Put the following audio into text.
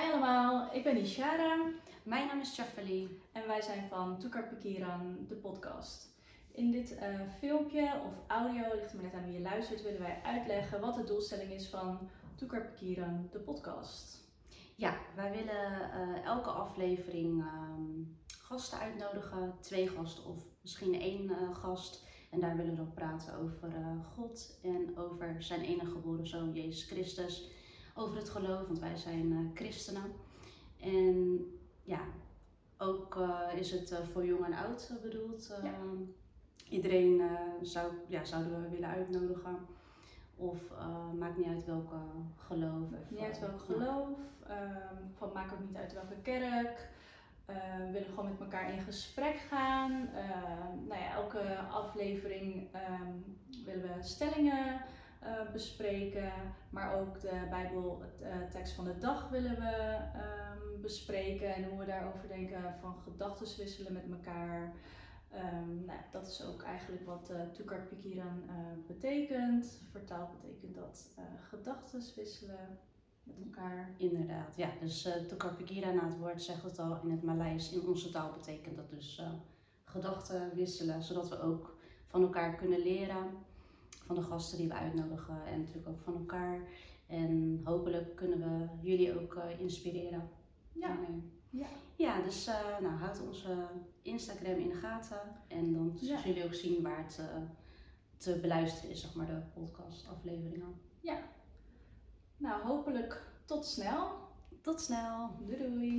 Hi allemaal, ik ben Ishara Mijn naam is Chaffali. en wij zijn van Toekar Pikiran, de podcast. In dit eh, filmpje of audio, ligt er maar net aan wie je luistert, willen wij uitleggen wat de doelstelling is van Toekar Pikiran, de podcast. Ja, wij willen eh, elke aflevering ehm, gasten uitnodigen. Twee gasten of misschien één eh, gast. En daar willen we dan praten over God en over zijn enige geboren zoon Jezus Christus. Over het geloof, want wij zijn eh, christenen. En ja, ook eh, is het eh, voor jong en oud bedoeld. Ja. Iedereen zou, ja, zouden we willen uitnodigen. Of maakt niet uit welke geloof. of, Niet uit welk geloof, ehm, van maakt ook niet uit welke kerk. Eh, we willen gewoon met elkaar in gesprek gaan. Ehm, nou ja, elke aflevering willen we stellingen eh, bespreken, maar ook de Bijbeltekst tekst van de dag willen we ehm, bespreken en hoe we daarover denken van gedachten wisselen met elkaar. Ehm, nou, dat is ook eigenlijk wat eh Tukar Pikiran eh, betekent. Vertaald betekent dat eh gedachten wisselen met elkaar. Inderdaad, ja. Dus uh, Tukar Pikira na het woord zegt het al in het Maleis. In onze taal betekent dat dus eh, gedachten wisselen, zodat we ook van elkaar kunnen leren. Van de gasten die we uitnodigen en natuurlijk ook van elkaar. En hopelijk kunnen we jullie ook eh, inspireren. Ja. Ja. Ja, dus eh, nou, houd onze Instagram in de gaten. En dan Ja. zullen jullie ook zien waar het eh, te beluisteren is, zeg maar, de podcastafleveringen. Nou, hopelijk tot snel. Tot snel! Doei doei!